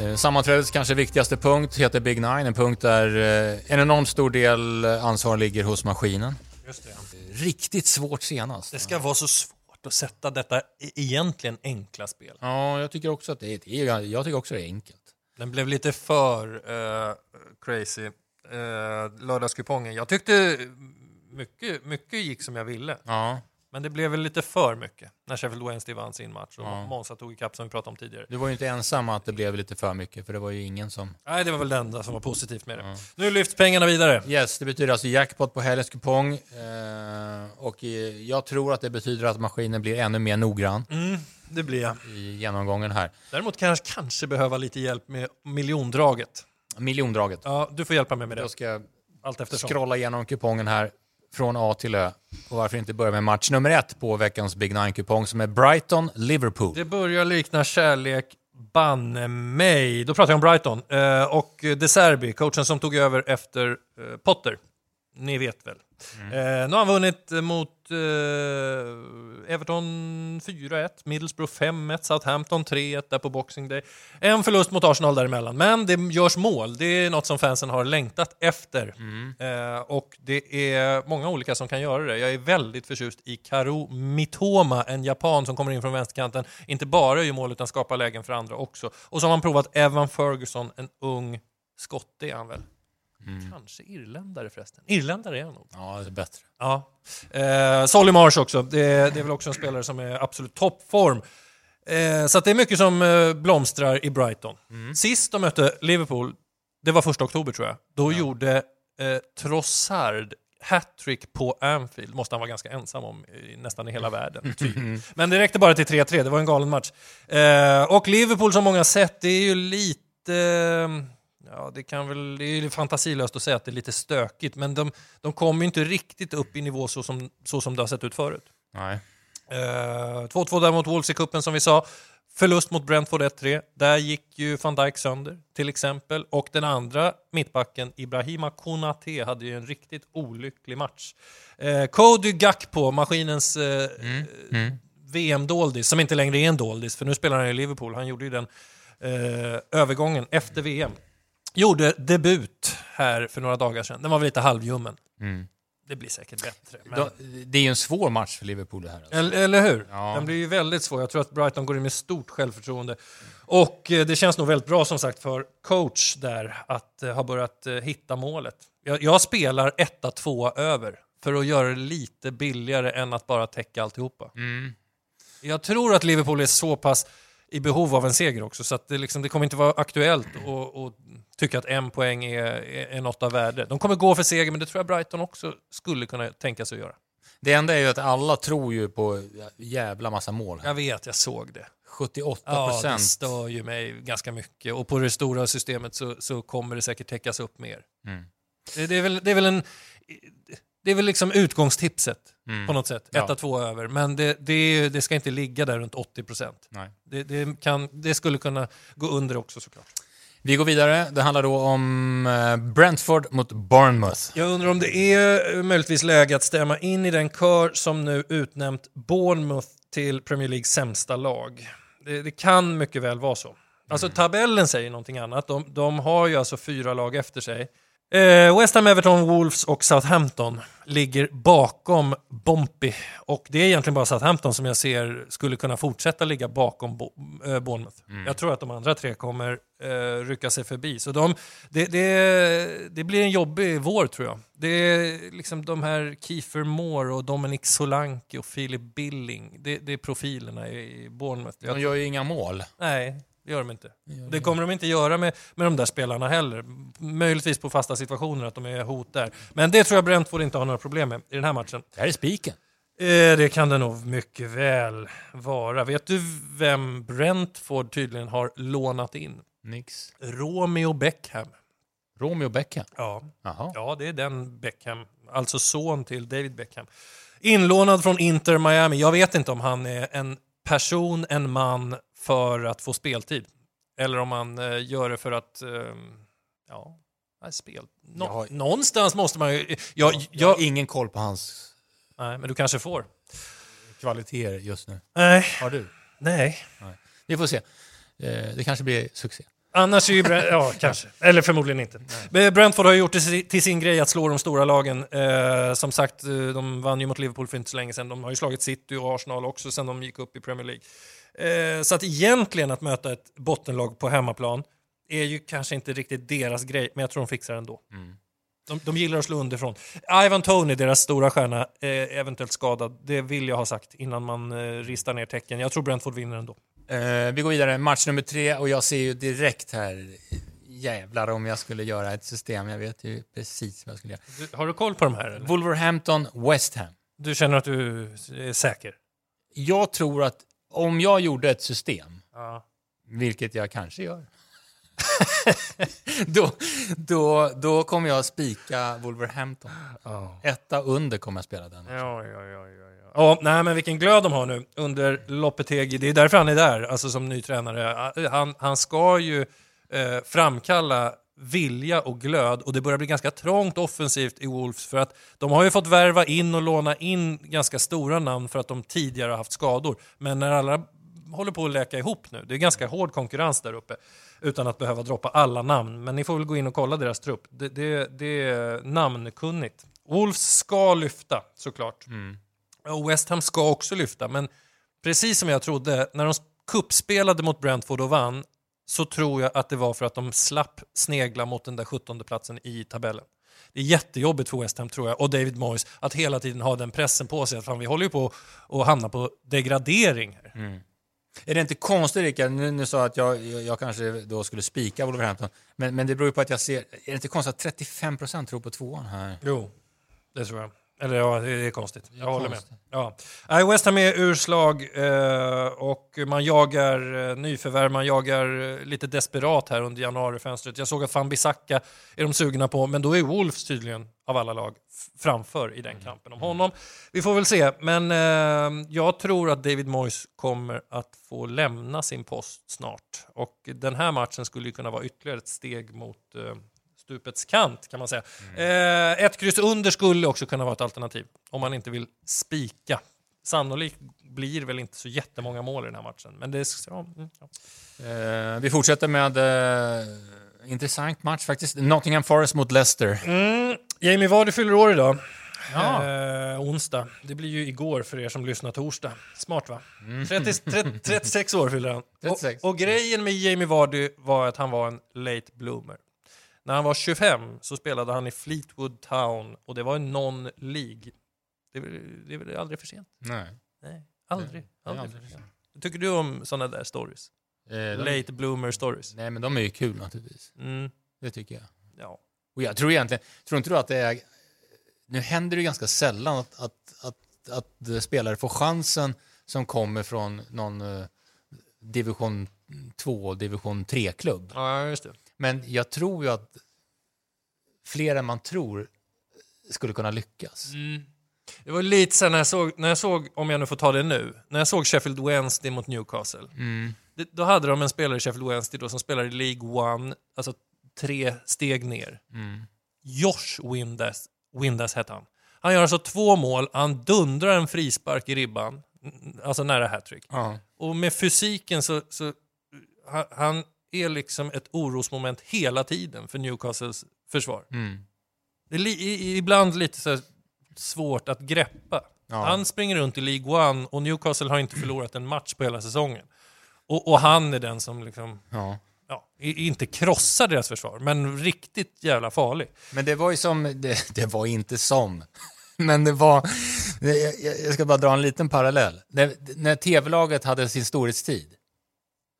Eh, Sammanträdets kanske viktigaste punkt heter Big Nine, en punkt där eh, en enormt stor del ansvar ligger hos maskinen. Just det. Riktigt svårt senast. Det ska vara så svårt att sätta detta egentligen enkla spel. Ja, jag tycker också att det är, jag tycker också det är enkelt. Den blev lite för eh, crazy, uh, lördagskupongen. Jag tyckte mycket, mycket gick som jag ville. Ja, Men det blev väl lite för mycket när Sheffield Wednesday vann sin match och Ja. Monza tog ikapp som vi pratade om tidigare. du var ju inte ensam att det blev lite för mycket, för det var ju ingen som... Nej, det var väl det enda som var positivt med det. Nu lyfts pengarna vidare. Yes, det betyder alltså jackpot på helgens kupong. Eh, och eh, jag tror att det betyder att maskinen blir ännu mer noggrann Mm, det blir jag. i genomgången här. Däremot kan jag kanske behöva lite hjälp med miljondraget. Miljondraget. Ja, du får hjälpa mig med det. Då ska jag Allt eftersom. scrolla igenom kupongen här från A till Ö. Och varför inte börja med match nummer ett på veckans Big Nine-kupong som är Brighton-Liverpool. Det börjar likna kärlek banne mig. Då pratar jag om Brighton. Eh, och De Serbi, coachen som tog över efter eh, Potter. Ni vet väl. Mm. Eh, nu har han vunnit mot eh, Everton 4-1, Middlesbrough 5-1, Southampton 3-1 där på Boxing Day. En förlust mot Arsenal däremellan, men det görs mål. Det är något som fansen har längtat efter. Mm. Eh, och det är många olika som kan göra det. Jag är väldigt förtjust i Karo Mitoma, en japan som kommer in från vänsterkanten. Inte bara gör mål utan skapar lägen för andra också. Och så har man provat Evan Ferguson, en ung skotte är han väl? Kanske irländare förresten. Irländare är han nog. Ja, det är bättre. Ja. Eh, Solly Marsh också. Det, det är väl också en spelare som är absolut toppform. Eh, så det är mycket som eh, blomstrar i Brighton. Sist de mötte Liverpool, det var första oktober tror jag, då gjorde eh, Trossard hattrick på Anfield, måste han vara ganska ensam om i, nästan i hela världen. Typ. Men det räckte bara till 3-3, det var en galen match. Eh, och Liverpool som många sett, det är ju lite... Ja, det, kan väl, det är fantasilöst att säga att det är lite stökigt, men de, de kommer ju inte riktigt upp i nivå så som, så som det har sett ut förut. Nej. Eh, 2-2 där mot Wolves i cupen som vi sa. Förlust mot Brentford 1-3. Där gick ju van Dijk sönder till exempel. Och den andra mittbacken, Ibrahima Konate, hade ju en riktigt olycklig match. Eh, Cody Gakpo, maskinens eh, VM-doldis, som inte längre är en doldis, för nu spelar han i Liverpool. Han gjorde ju den eh, övergången efter VM. Gjorde debut här för några dagar sedan. Den var väl lite halvljummen. Mm. Det blir säkert bättre. Men... Då, det är ju en svår match för Liverpool det här. Alltså. Eller, eller hur? Ja. Den blir ju väldigt svår. Jag tror att Brighton går in med stort självförtroende. Och eh, det känns nog väldigt bra som sagt för coach där att eh, ha börjat eh, hitta målet. Jag, jag spelar 1-2 över för att göra det lite billigare än att bara täcka alltihopa. Mm. Jag tror att Liverpool är så pass i behov av en seger också så det, liksom, det kommer inte vara aktuellt att tycka att en poäng är, är, är något av värde. De kommer gå för seger men det tror jag Brighton också skulle kunna tänka sig att göra. Det enda är ju att alla tror ju på jävla massa mål. Jag vet, jag såg det. 78 Ja, det procent. stör ju mig ganska mycket. Och på det stora systemet så, så kommer det säkert täckas upp mer. Mm. Det, det, är väl, det är väl en... Det är väl liksom utgångstipset Mm. på något sätt. Ja. 1-2 över. Men det, det, det ska inte ligga där runt 80 procent. Det, det, kan, det skulle kunna gå under också såklart. Vi går vidare. Det handlar då om eh, Brentford mot Bournemouth. Jag undrar om det är eh, möjligtvis läge att stämma in i den kör som nu utnämnt Bournemouth till Premier Leagues sämsta lag. Det, det kan mycket väl vara så. Alltså tabellen säger någonting annat. De, de har ju alltså fyra lag efter sig. Eh, West Ham, Everton, Wolves och Southampton ligger bakom Bompy. Och det är egentligen bara Southampton som jag ser skulle kunna fortsätta ligga bakom Bo eh, Bournemouth. Jag tror att de andra tre kommer eh, rycka sig förbi. Så de, det, det, det blir en jobbig vår tror jag. Det är liksom de här Kiefer Moore och Dominic Solanke och Philip Billing. Det, det är profilerna i Bournemouth. De gör ju inga mål. nej, det gör de inte. Det kommer de inte göra med, med de där spelarna heller. Möjligtvis på fasta situationer, att de är hot där. Men det tror jag Brentford inte har några problem med i den här matchen. Det här är spiken. Eh, det kan det nog mycket väl vara. Vet du vem Brentford tydligen har lånat in? Nix. Romeo Beckham. Romeo Beckham. Ja, ja det är den Beckham, alltså son till David Beckham. Inlånad från Inter Miami. Jag vet inte om han är en person, en man för att få speltid. Eller om han eh, gör det för att, eh, ja, nej, spel. Nå- Jag har- Någonstans måste man ju... Jag, Jag jag, har ingen koll på hans nej, men du kanske får. kvaliteter just nu. Nej, Har du? nej. Vi får se. Eh, Det kanske blir succé. Annars är ju Brent, ja kanske, eller förmodligen inte. Men Brentford har gjort det till sin grej att slå de stora lagen. Eh, som sagt, eh, de vann ju mot Liverpool för inte så länge sedan. De har ju slagit City och Arsenal också sedan de gick upp i Premier League. Eh, så att egentligen att möta ett bottenlag på hemmaplan är ju kanske inte riktigt deras grej, men jag tror de fixar det ändå. Mm. De, de gillar att slå underifrån. Ivan Tony, deras stora stjärna, eh, eventuellt skadad. Det vill jag ha sagt innan man eh, ristar ner tecken. Jag tror Brentford vinner ändå. Eh, vi går vidare, match nummer tre och jag ser ju direkt här, jävlar om jag skulle göra ett system, jag vet ju precis vad jag skulle göra. Du, har du koll på de här? Eller? Wolverhampton, West Ham. Du känner att du är säker? Jag tror att om jag gjorde ett system, Ja. vilket jag kanske gör, då, då, då kommer jag spika Wolverhampton. Etta under kommer jag spela den. Ja, ja, ja, ja, ja. ja, nej men vilken glöd de har nu under Lopetegi. Det är därför han är där, alltså som ny tränare. Han, han ska ju eh, framkalla vilja och glöd och det börjar bli ganska trångt offensivt i Wolves för att de har ju fått värva in och låna in ganska stora namn för att de tidigare har haft skador. Men när alla håller på att läka ihop nu, det är ganska hård konkurrens där uppe utan att behöva droppa alla namn. Men ni får väl gå in och kolla deras trupp. Det, det, det är namnkunnigt. Wolves ska lyfta såklart. Och West Ham ska också lyfta, men precis som jag trodde, när de kuppspelade mot Brentford och vann så tror jag att det var för att de slapp snegla mot den där 17 platsen i tabellen. Det är jättejobbigt för West Ham tror jag och David Moyes att hela tiden ha den pressen på sig att fan, vi håller ju på att hamna på degradering här. Är det inte konstigt Rickard, nu, nu sa jag att jag, jag, jag kanske då skulle spika Wolverhampton, men, men det beror ju på att jag ser, är det inte konstigt att 35% tror på tvåan här? Jo, det tror jag. Eller ja, det är konstigt. Jag håller med. Ja. Nej, West Ham är urslag eh, och man jagar eh, nyförvärv, man jagar eh, lite desperat här under januarifönstret. Jag såg att Van Bissaka är de sugna på, men då är Wolves tydligen av alla lag framför i den kampen om honom. Vi får väl se, men jag tror att David Moyes kommer att få lämna sin post snart. Och den här matchen skulle ju kunna vara ytterligare ett steg mot stupets kant kan man säga. Eh, ett kryss under skulle också kunna vara ett alternativ om man inte vill spika. Sannolikt blir väl inte så jättemånga mål i den här matchen. Men det är, ja, mm, ja. Eh, vi fortsätter med eh, intressant match faktiskt. Nottingham Forest mot Leicester. Mm, Jamie Vardy fyller år idag. Ja. Eh, onsdag. Det blir ju igår för er som lyssnar torsdag. Smart va? 30, 30, 36 år fyller han. 36. Och, och grejen med Jamie Vardy var att han var en late bloomer. När han var 25 så spelade han i Fleetwood Town och det var en non-League. Det, är det är väl aldrig för sent? Nej. Nej, aldrig. Det är aldrig, aldrig för sent. Tycker du om sådana där stories? Eh, de, Late bloomer stories? nej, men de är ju kul naturligtvis. Mm, Det tycker jag. ja. Och jag tror egentligen, tror inte du att det är... Nu händer det ju ganska sällan att, att, att, att spelare får chansen som kommer från någon eh, division 2, division 3-klubb. ja, just det. Men jag tror ju att fler än man tror skulle kunna lyckas. Mm. Det var lite sen när jag såg, när jag såg, om jag nu får ta det nu, när jag såg Sheffield Wednesday mot Newcastle. Mm. Det, då hade de en spelare i Sheffield Wednesday då, som spelar i League One, alltså tre steg ner. Mm. Josh Windass, Windass hette han. Han gör alltså två mål, han dundrar en frispark i ribban, mm, alltså nära hattrick. Ja. Och med fysiken så, så han är liksom ett orosmoment hela tiden för Newcastles försvar. Mm. Det är li, ibland lite så svårt att greppa. Ja. Han springer runt i League One och Newcastle har inte förlorat en match på hela säsongen. Och, och han är den som liksom, Ja. ja, inte krossar deras försvar, men riktigt jävla farlig. Men det var ju som, det, det var inte som, men det var, jag, jag ska bara dra en liten parallell. Det, när tv-laget hade sin storhetstid,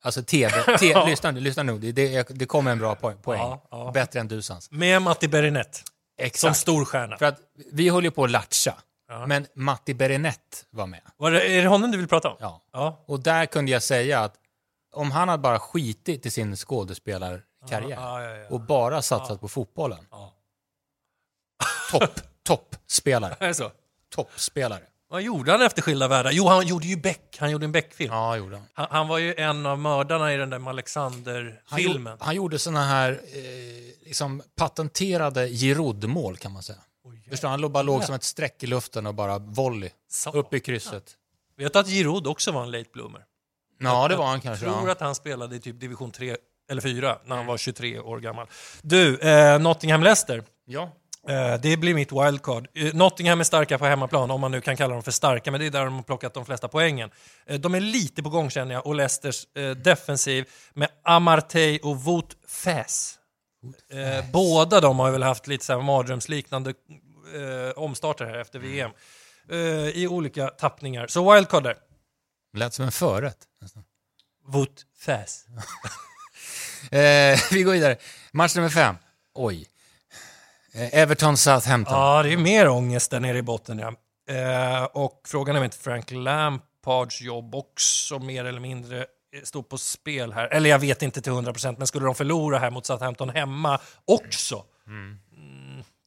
alltså tv, te, lyssna, nu, lyssna nu, det, det, det kommer en bra poäng. Ja, ja. bättre än Dusans. Med Matti Berinett som Exakt. stor stjärna. För att vi höll ju på att latcha, Ja. men Matti Berenett var med. Var det, är det honom du vill prata om? Ja. Ja. Och där kunde jag säga att om han hade bara skitit i sin skådespelarkarriär och bara satsat på fotbollen, topp, toppspelare, toppspelare. Vad gjorde han efter Skilda världar? Jo, han gjorde ju Beck. Han gjorde en Beck-film. Ja, gjorde han. Han, han var ju en av mördarna i den där Han, Alexander-filmen. gjorde, han gjorde såna här eh, liksom patenterade Giroud-mål kan man säga. Förstår, du? han bara låg som ett streck i luften och bara volley Sa- upp i krysset. Vet du att Giroud också var en late bloomer? Ja, det var han kanske. tror Ja. att han spelade i typ division 3 eller fyra, när han var 23 år gammal. Du, eh, Nottingham-Leicester. Ja. Eh, det blir mitt wildcard. Eh, Nottingham är starka på hemmaplan, om man nu kan kalla dem för starka, men det är där de har plockat de flesta poängen. Eh, de är lite på gång känner jag, och Leicesters defensiv med Amartey och Wout. Eh, båda de har väl haft lite så här mardrömsliknande omstarter här efter VM. Eh, I olika tappningar. Så wildcard där. Lät som en förrätt. Wout. Eh, vi går vidare. Match nummer fem. Oj. Eh, Everton-Southampton. Ja, det är mer ångest där nere i botten. Ja. Eh, och frågan är om inte Frank Lampards jobb också mer eller mindre eh, står på spel här. Eller jag vet inte till 100%, men skulle de förlora här mot Southampton hemma också? Mm,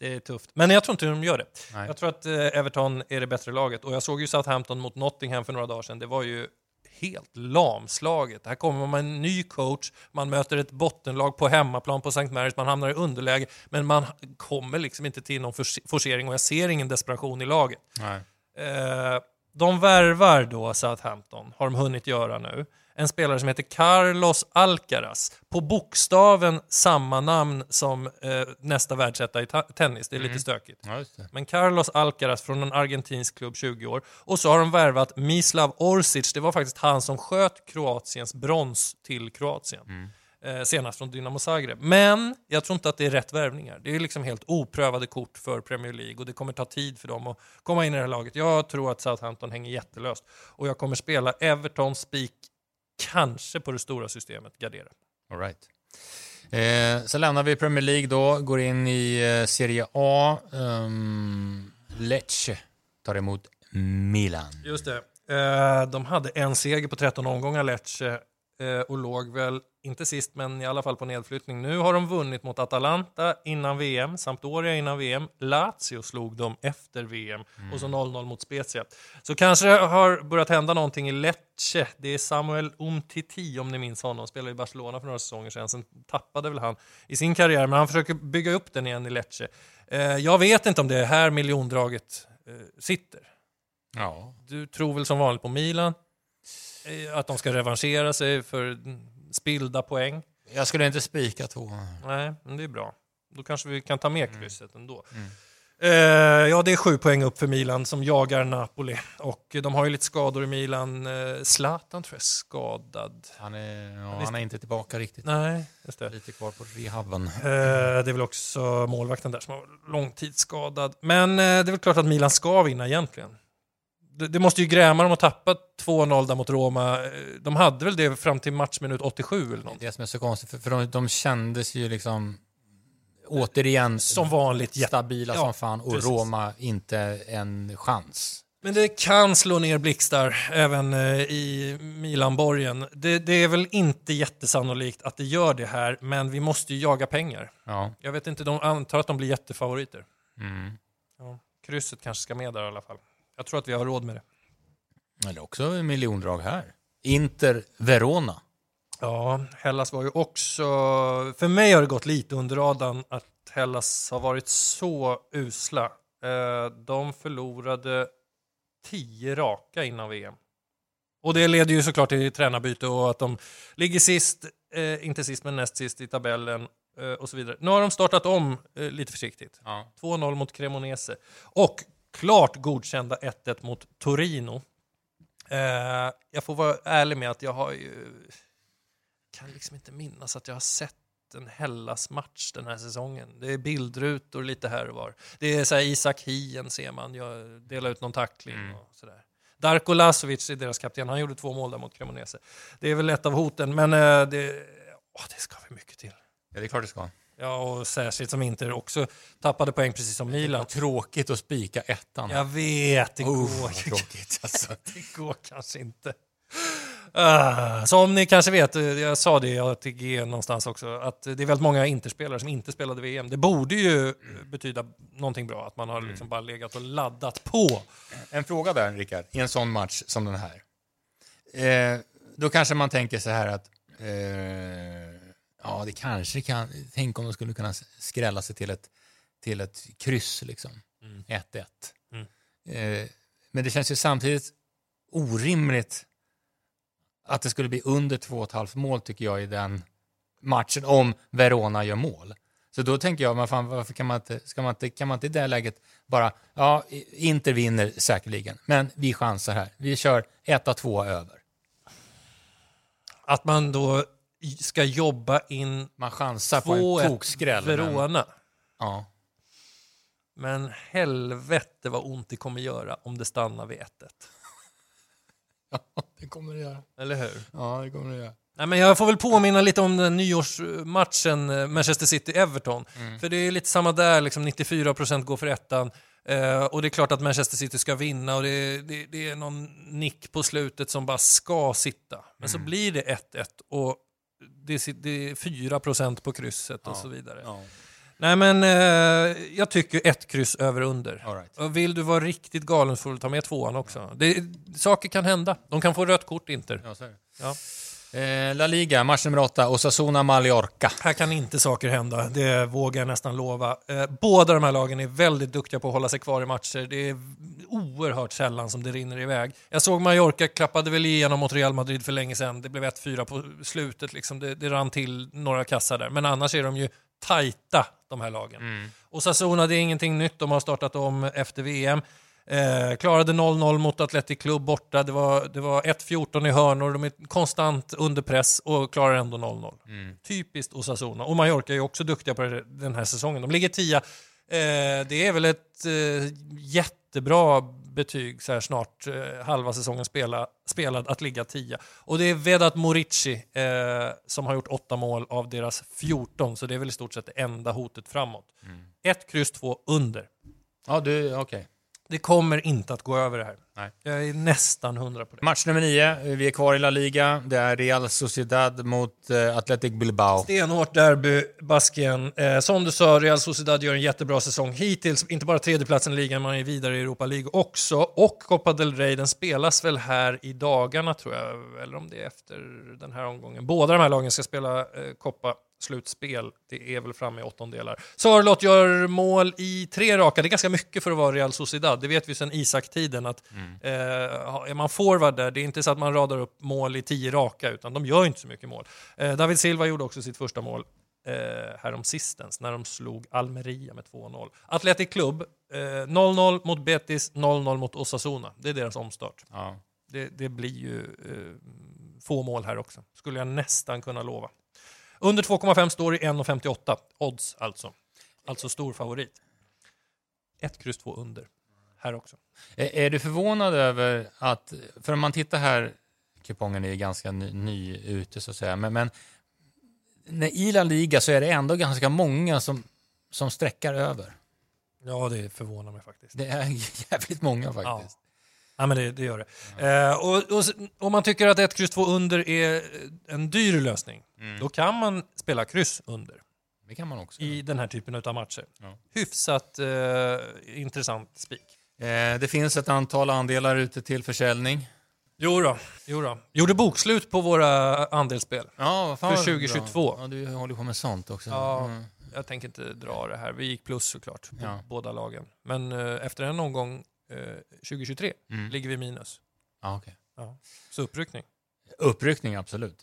det är tufft. Men jag tror inte de gör det. Nej. Jag tror att Everton är det bättre laget. Och jag såg ju Southampton mot Nottingham för några dagar sedan. Det var ju helt lamslaget. Här kommer man en ny coach, man möter ett bottenlag på hemmaplan på St. Mary's, man hamnar i underläge, men man kommer liksom inte till någon force- forcering och jag ser ingen desperation i laget. Nej. Eh, de värvar då Southampton, har de hunnit göra nu, en spelare som heter Carlos Alcaraz. På bokstaven samma namn som eh, nästa världsetta i tennis, det är lite stökigt. Ja. Men Carlos Alcaraz från en argentinsk klubb, 20 år. Och så har de värvat Mislav Orsic, det var faktiskt han som sköt Kroatiens brons till Kroatien. Eh, senast från Dynamo Zagreb. Men jag tror inte att det är rätt värvningar. Det är liksom helt oprövade kort för Premier League och det kommer ta tid för dem att komma in i det här laget. Jag tror att Southampton hänger jättelöst och jag kommer spela Everton spik, kanske på det stora systemet, gardera. All right. Eh, så lämnar vi Premier League då, går in i eh, Serie A. Um, Lecce tar emot Milan. Just det. Eh, de hade en seger på 13 omgångar, Lecce, och låg väl, inte sist, men i alla fall på nedflyttning. Nu har de vunnit mot Atalanta innan VM, Sampdoria innan VM, Lazio slog dem efter VM och så 0-0 mot Spezia. Så kanske det har börjat hända någonting i Lecce. Det är Samuel Umtiti, om ni minns honom, spelade i Barcelona för några säsonger sedan. Sen tappade väl han i sin karriär, men han försöker bygga upp den igen i Lecce. Eh, jag vet inte om det är här miljondraget eh, sitter. Ja, Du tror väl som vanligt på Milan? Eh, Att de ska revanschera sig för spilda poäng? jag skulle inte spika två. Nej, men det är bra. Då kanske vi kan ta med Mm. krysset ändå. Eh, ja, det är sju poäng upp för Milan som jagar Napoli. Och de har ju lite skador i Milan. Eh, Zlatan tror jag är skadad. Han är, ja, han är inte tillbaka riktigt. Nej, just det. Lite kvar på rehaben. Eh, det är väl också målvakten där som har långtidsskadad. Men eh, det är väl klart att Milan ska vinna egentligen. Det, det måste ju gräma dem att tappa 2-0 där mot Roma. Eh, De hade väl det fram till matchminut 87 eller något. Det som är så konstigt, för, för de, de kändes ju liksom återigen Som vanligt. stabila Ja, som fan och precis. Roma inte en chans. Men det kan slå ner blixtar även eh, i Milanborgen. Det, det är väl inte jättesannolikt att det gör det här, men vi måste ju jaga pengar. Ja. Jag vet inte, de antar att de blir jättefavoriter. Mm. Ja, krysset kanske ska med där i alla fall. Jag tror att vi har råd med det. Eller också en miljondrag här. Inter Verona. Ja, Hellas var ju också... För mig har det gått lite under radarn att Hellas har varit så usla. Eh, De förlorade tio raka innan VM. Och det leder ju såklart till tränarbyte och att de ligger sist, eh, inte sist men näst sist i tabellen eh, och så vidare. Nu har de startat om lite försiktigt. Ja. 2-0 mot Cremonese. Och klart godkända 1-1 mot Torino. Eh, jag får vara ärlig med att jag har ju... kan liksom inte minnas att jag har sett en Hellas-match den här säsongen. Det är bildrutor lite här och var. Det är så här Isak Hien ser man, jag delar ut någon tackling Mm. och sådär. Darko Lasovic är deras kapten, han gjorde två mål där mot Cremonese. Det är väl ett av hoten, men eh, det, åh, det ska väl mycket till. ja, det är klart det ska. Ja, och särskilt som Inter också tappade poäng precis som Milan. Tråkigt att spika ettan. Jag vet, det Oh, går tråkigt alltså. Det går kanske inte. Ah, som ni kanske vet, jag sa det i ATG någonstans också, att det är väldigt många Interspelare som inte spelade VM. Det borde ju betyda någonting bra, att man har liksom bara legat och laddat på. En fråga där, Rickard, i en sån match som den här. Eh, då kanske man tänker så här att eh, ja, det kanske kan... Tänk om de skulle kunna skrälla sig till ett, till ett kryss, liksom. 1-1. Mm. Eh, men det känns ju samtidigt orimligt att det skulle bli under 2,5 mål, tycker jag, i den matchen om Verona gör mål. Så då tänker jag, men fan, varför kan man inte, ska man inte, kan man inte i det läget bara, ja, Inter vinner säkerligen, men vi chansar här. Vi kör 1 två över. Att man då ska jobba in Man chansar på en 2-1 tokskräll. Men, Verona. ja. Men helvete vad ont det kommer göra om det stannar vid 1-1. ja, det kommer det göra. Eller hur? Ja, det kommer det göra. Nej, men jag får väl påminna lite om den nyårsmatchen eh, Manchester City-Everton. För det är lite samma där, liksom 94% går för ettan. Eh, och det är klart att Manchester City ska vinna och det, det, det är någon nick på slutet som bara ska sitta. Men så blir det 1-1 och det, det är 4% på krysset och så vidare. Ja. Nej men eh, jag tycker ett kryss över under. Right. Och vill du vara riktigt galen så får du ta med tvåan också. Det, saker kan hända. De kan få rött kort Inter. Ja, Eh, La Liga, match nummer 8, Osasuna Mallorca. Här kan inte saker hända, det vågar jag nästan lova. Eh, båda de här lagen är väldigt duktiga på att hålla sig kvar i matcher. Det är oerhört sällan som det rinner iväg. Jag såg Mallorca klappade väl igenom mot Real Madrid för länge sedan. Det blev 1-4 på slutet, liksom. det, det rann till några kassar där. Men annars är de ju tajta, de här lagen. Och Sassona, det är ingenting nytt. De har startat om efter VM. Eh, klarade 0-0 mot Athletic Club borta. Det var, det var 1-14 i hörnor. De är konstant under press och klarar ändå 0-0. Typiskt Osasuna. Och Mallorca är också duktiga på det- den här säsongen. De ligger tia. Eh, det är väl ett eh, jättebra betyg så här snart eh, halva säsongen spela, spelad att ligga tia. Och det är Vedat Morici eh, som har gjort åtta mål av deras 14, så det är väl i stort sett det enda hotet framåt. Ett kryss två under. Ja, du, okej. Det kommer inte att gå över det här. Nej. Jag är nästan hundra på det. Match nummer 9, vi är kvar i La Liga. Det är Real Sociedad mot eh, Athletic Bilbao. Stenhårt derby, Baskien. Eh, som du sa, Real Sociedad gör en jättebra säsong hittills. Inte bara tredjeplatsen i ligan, man är vidare i Europa League också. Och Copa del Rey, den spelas väl här i dagarna tror jag, eller om det är efter den här omgången. Båda de här lagen ska spela eh, Copa slutspel. Det är väl framme i åttondelar. Sörlott gör mål i tre raka. Det är ganska mycket för att vara Real Sociedad. Det vet vi sedan Isak-tiden att eh, är man forward där, det är inte så att man radar upp mål i tio raka, utan de gör inte så mycket mål. Eh, David Silva gjorde också sitt första mål eh, härom sistens när de slog Almeria med 2-0. Athletic Club, eh, 0-0 mot Betis, 0-0 mot Osasuna. Det är deras omstart. Ja. Det, det blir ju eh, få mål här också, skulle jag nästan kunna lova. Under 2,5 står i 1,58. Odds alltså. Alltså stor favorit. 1, kryss 2 under. Här också. Är, är du förvånad över att, för om man tittar här, kupongen är ganska ny, ny ute så att säga, men, men när i La Liga så är det ändå ganska många som, som sträckar över. Ja, det förvånar mig faktiskt. Det är jävligt många faktiskt. Ja, men det, det gör det. Eh, och, och, om man tycker att 1, kryss 2 under är en dyr lösning, då kan man spela kryss under Det kan man också. i den här typen av matcher. Ja. Hyfsat eh, intressant spik. Eh, det finns ett antal andelar ute till försäljning. Jo då, jo då. Gjorde bokslut på våra andelsspel. Ja, För vad bra. 2022. Ja, du håller på med sånt också. Ja, Mm. jag tänker inte dra det här. Vi gick plus såklart på Ja. båda lagen. Men eh, efter en omgång eh, 2023 Mm. ligger vi minus. Ja, okej. Ja. Så uppryckning. Uppryckning, absolut.